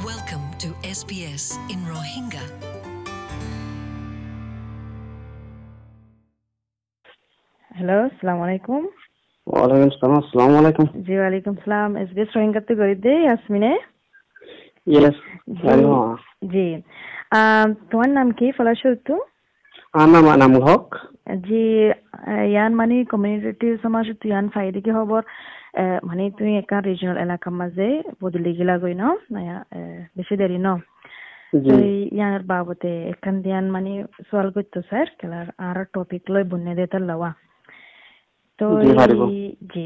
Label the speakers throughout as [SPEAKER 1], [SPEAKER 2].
[SPEAKER 1] Welcome to SBS in Rohingya.
[SPEAKER 2] Hello আসসালামু আলাইকুম
[SPEAKER 3] ওয়ালাইকুম সালাম আসসালামু আলাইকুম
[SPEAKER 2] জি ওয়ালাইকুম সালাম। এসবিএস রোহিঙ্গাতে করে দে ইয়াসমিনে
[SPEAKER 3] ইয়েস
[SPEAKER 2] জি। আহ, তোমার নাম কি ফলাশুর তো
[SPEAKER 3] আনা নাম হক।
[SPEAKER 2] জি ইয়ান মানে কমিউনিটি সমাজ তো ইয়ান ফাইদে কি খবর মানে তুমি একা রিজনাল এলাকার মাঝে বদলি গিলা গই ন বেশি দেরি ন ইয়ার বাবতে এখান দিয়ান মানে সোয়াল করতো স্যার খেলার আর টপিক লই বন্যে দিতে লওয়া তো
[SPEAKER 3] জি,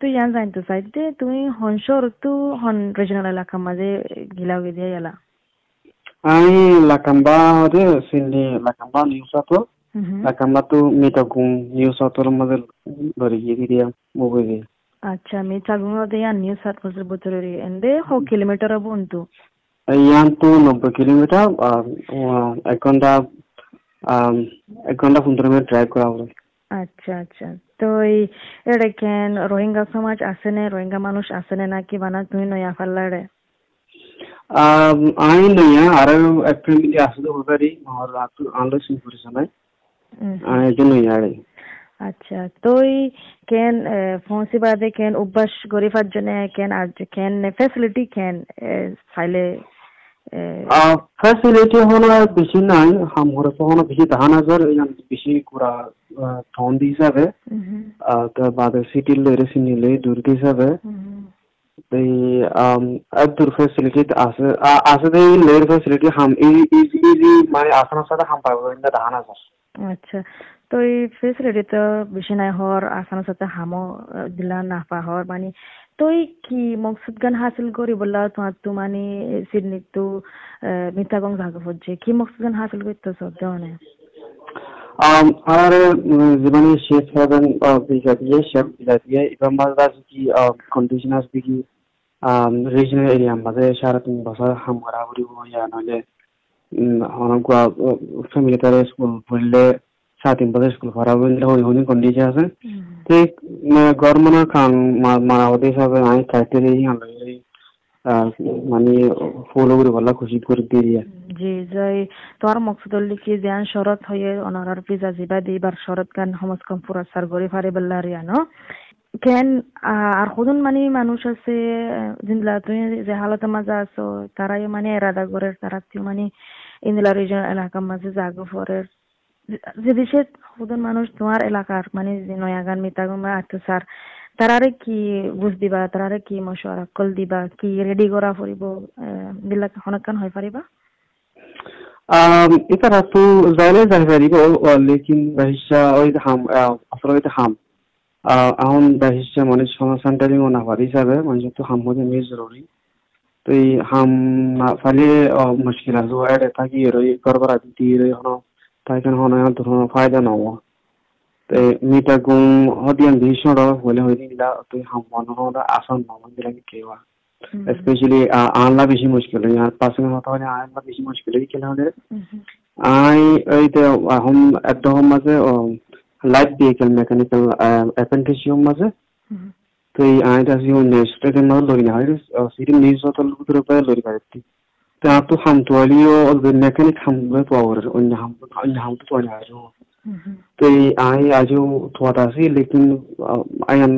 [SPEAKER 2] তুই ইয়ান জানতো চাইতে তুমি হনসর তো হন রিজনাল এলাকার মাঝে গিলা গই দিয়ে গেলা
[SPEAKER 3] আমি লাকাম্বা হরে সিন্ডি লাকাম্বা লাকাম্বা তো মধ্যে ধরে গিয়ে দিয়ে মুভি
[SPEAKER 2] আচ্ছা আমি চাগুঙ্গা দিয়ে নিউ সাত বছর বছরের এন্ডে হ কিলোমিটার বন্ধু
[SPEAKER 3] ইয়ান তো নব্বই কিলোমিটার এক ঘণ্টা এক ঘণ্টা পনেরো মিনিট ড্রাইভ করা হবে।
[SPEAKER 2] আচ্ছা আচ্ছা। তো এই এটা কেন রোহিঙ্গা সমাজ আছে না? রোহিঙ্গা মানুষ আছে না নাকি বানা তুমি নয়া ফাল্লারে
[SPEAKER 3] আম, নইয়া আরও এক ফ্যামিলি হতে পারি আর আনলো সিন করেছে নাই এই জন্য ইয়ারে
[SPEAKER 2] আচ্ছা তো এই কেন ফোনসি বাদে কেন অভ্যাস গরিফার জন্য কেন আর কেন ফ্যাসিলিটি কেন চাইলে
[SPEAKER 3] ফ্যাসিলিটি হলো বেশি নাই। আমার হলো বেশি ধান হাজার বেশি কুড়া থন দি হিসাবে। তার বাদে সিটির লইরে সিনি লই দূর দি হিসাবে। এই দূর ফ্যাসিলিটি আছে আছে দে লইর ফ্যাসিলিটি হাম ইজি ইজি মানে আসানোর সাথে হাম পাবো না ধান হাজার।
[SPEAKER 2] আচ্ছা। তো এই ফেসিলিটি তো বেশি নাই হর আসানোর সাথে হামো দিলা না পা হর মানে তই কি মকসুদ গান হাসিল করি বললা তোমার তো মানে সিডনি তো মিতাগং জাগা হচ্ছে কি মকসুদ গান হাসিল করতে সব দেওয়ানে
[SPEAKER 3] আর জীবনে শেষ হবেন বিজাতীয় শেখ বিজাতীয় এবার মাঝে কি কন্ডিশন আসবে কি রিজনাল এরিয়া মাঝে সারা তিন বছর হাম করা করিব ইয়া নইলে অনেক ফ্যামিলি তারা স্কুল পড়লে সাড়ে তিন বছর স্কুল করা হইলে হই হই কন্ডিশন আছে। ঠিক গভর্নমেন্টের খান মারা হতে হিসাবে আমি ক্রাইটেরিয়া আনলে মানে ফলো করে বলা খুশি করে দিয়ে
[SPEAKER 2] জি যাই তোমার মকসুদ লিখি যে শরৎ হয়ে অনারার পিজা জিবা দিবার শরৎ গান সমাজকম পুরা সার গড়ি ফারে বেল্লারিয়া ন? কেন আর কজন মানে মানুষ আছে জিন্দলা তুমি যে হালতের মাঝে আছো তারাই মানে এরাদা করে তারা মানে ইন্দলা রিজন এলাকার মাঝে জাগো ফরের। যে দেশে কজন মানুষ তোমার এলাকার মানে যে নয়াগান, মিতাগান বা আত্মসার তারারে কি বুঝ দিবা? তারারে কি মশওয়ারা কল দিবা? কি রেডি করা ফুরিব বিলাক হনকান হৈ পাৰিবা?
[SPEAKER 3] ইতারা তো যাই পারিব লেকিন ওই হাম আসলে হাম। বাহিসা মানে না পারি হিসাবে মানে হাম হতে মেয়ে জরুরি তো এই হাম, ফালে মুশকিল আছে থাকি রই গড়বড়া দিতি রই তাই কেন হন ধরনের ফায়দা নব তো মিটা গুম হদিয়ান ভীষণ হলে হয়ে দিলা তো হাম মনে হন আসন নমন দিলাম কেওয়া স্পেশালি আনলা বেশি মুশকিল আর পার্সোনাল হতে হলে আনলা বেশি মুশকিল হয় কেন হলে আই এই তো এখন একদম মাঝে লাইট ভেহিকেল মেকানিক্যাল অ্যাপ্রেন্টিসশিপ মাঝে তো এই আইটা সিও নেক্সট এর মধ্যে লরি না। হয় সিটি নিউজ হতো লুকুর উপরে লরি পারতি তো আর তো হাম তো আলিও মেকানিক হাম লয় পাওয়ার অন্য হাম অন্য হাম তো আনি আজো তো এই আই আজও থোয়াটা আছে লেকিন আয়ান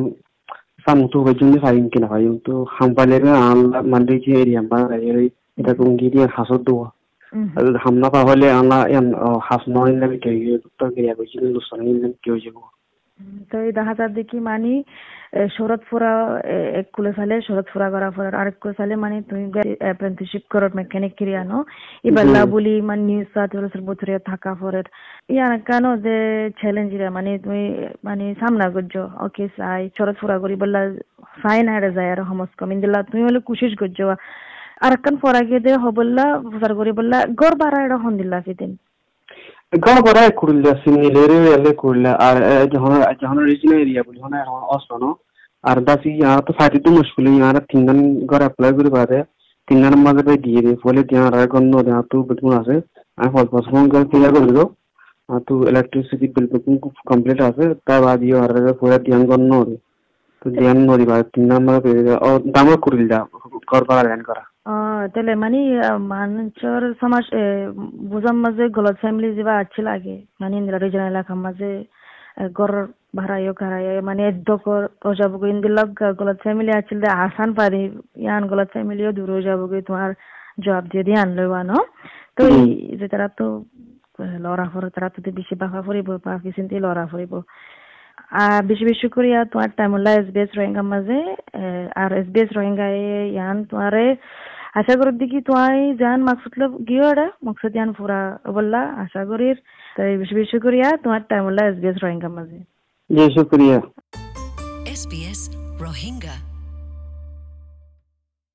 [SPEAKER 3] সামুতো বজুনি ফাইন কিনা ফাইন তো হাম পালে আল মানদে যে এরিয়া মা এই এটা কোন গিরি হাসত দো হামনা পা হলে আলা ইয়ান হাস নয় নামি কে তো
[SPEAKER 2] এই দেখা যার দেখি মানে শরৎ ফুরা এক কুলে সালে শরৎ ফুরা করা ফুরা আরেক কুলে সালে মানে তুমি অ্যাপ্রেন্টিসশিপ করো মেকানিক ক্রিয়া নো ইবাল্লা বলি মানে নিউজ সাত বছর বছরে থাকা ফরের ইয়ান কেন যে চ্যালেঞ্জ রে মানে তুমি মানে সামনা করছ। ওকে সাই শরৎ ফুরা করি বললা সাই না যায় আর হমস কমিন দিলা তুমি হলে কুশিস করছ। আর কান ফরা গিয়ে দে হবল্লা ফুসার করি বললা গড় বাড়া এটা হন ফিদিন
[SPEAKER 3] গাঁও বড় কুড়িলা সিমিলেরে এলে কুড়িলা আর যখন যখন রিজনাল এরিয়া বলি হন অসন আর দাসি ইয়ার তো ফাইটি তো মুশকিল ইয়ার তিনগান ঘর অ্যাপ্লাই করে পারে তিনগান মাঝে পাই দিয়ে দিয়ে ফলে ત્યાં আর গন্ধ দেয়া তো বেতন আছে আমি ফল ফল ফোন করে ক্লিয়ার করে দিও আর তো ইলেকট্রিসিটি বিল বেতন কমপ্লিট আছে তার বাদ ইয়ে আর পুরো ধ্যান গন্ধ তো ধ্যান নদী বা তিন নাম্বার ও দামও করিল যা ঘর ভাড়া ধ্যান করা
[SPEAKER 2] তাহলে মানে মানুষের সমাজ বুঝার মাঝে গলত ফ্যামিলি যাবা আছে লাগে মানে ইন্দিরা রিজনাল এলাকার মাঝে গর ভাড়াইও ঘরাইও মানে দকর ও যাব ইন্দিলক গলত ফ্যামিলি আছিল দে, আসান পারি, ইয়ান গলত ফ্যামিলিও দূর হয়ে যাব তোমার জবাব দিয়ে দিয়ে আনলো ন? তো যে তারা তো লড়া ফরে, তারা তো বেশি বাফা ফুরিব বা চিন্তি লড়া ফুরিব। আর বেশি বেশি করিয়া তোমার টাইমুল্লা এস বি এস রোহিঙ্গার মাঝে আর এস বি এস রোহিঙ্গা ইয়ান তোমারে আশা করার দিকে তোয়াই জান মাকসুদ গিয়ে এটা মকসুদ ইয়ান পুরা বললা আশা করি। তাই বেশি বেশি করিয়া তোমার টাইমুল্লা এস এসবিএস রোহিঙ্গা মাঝে।
[SPEAKER 3] জি শুক্রিয়া।
[SPEAKER 1] SBS Rohingya.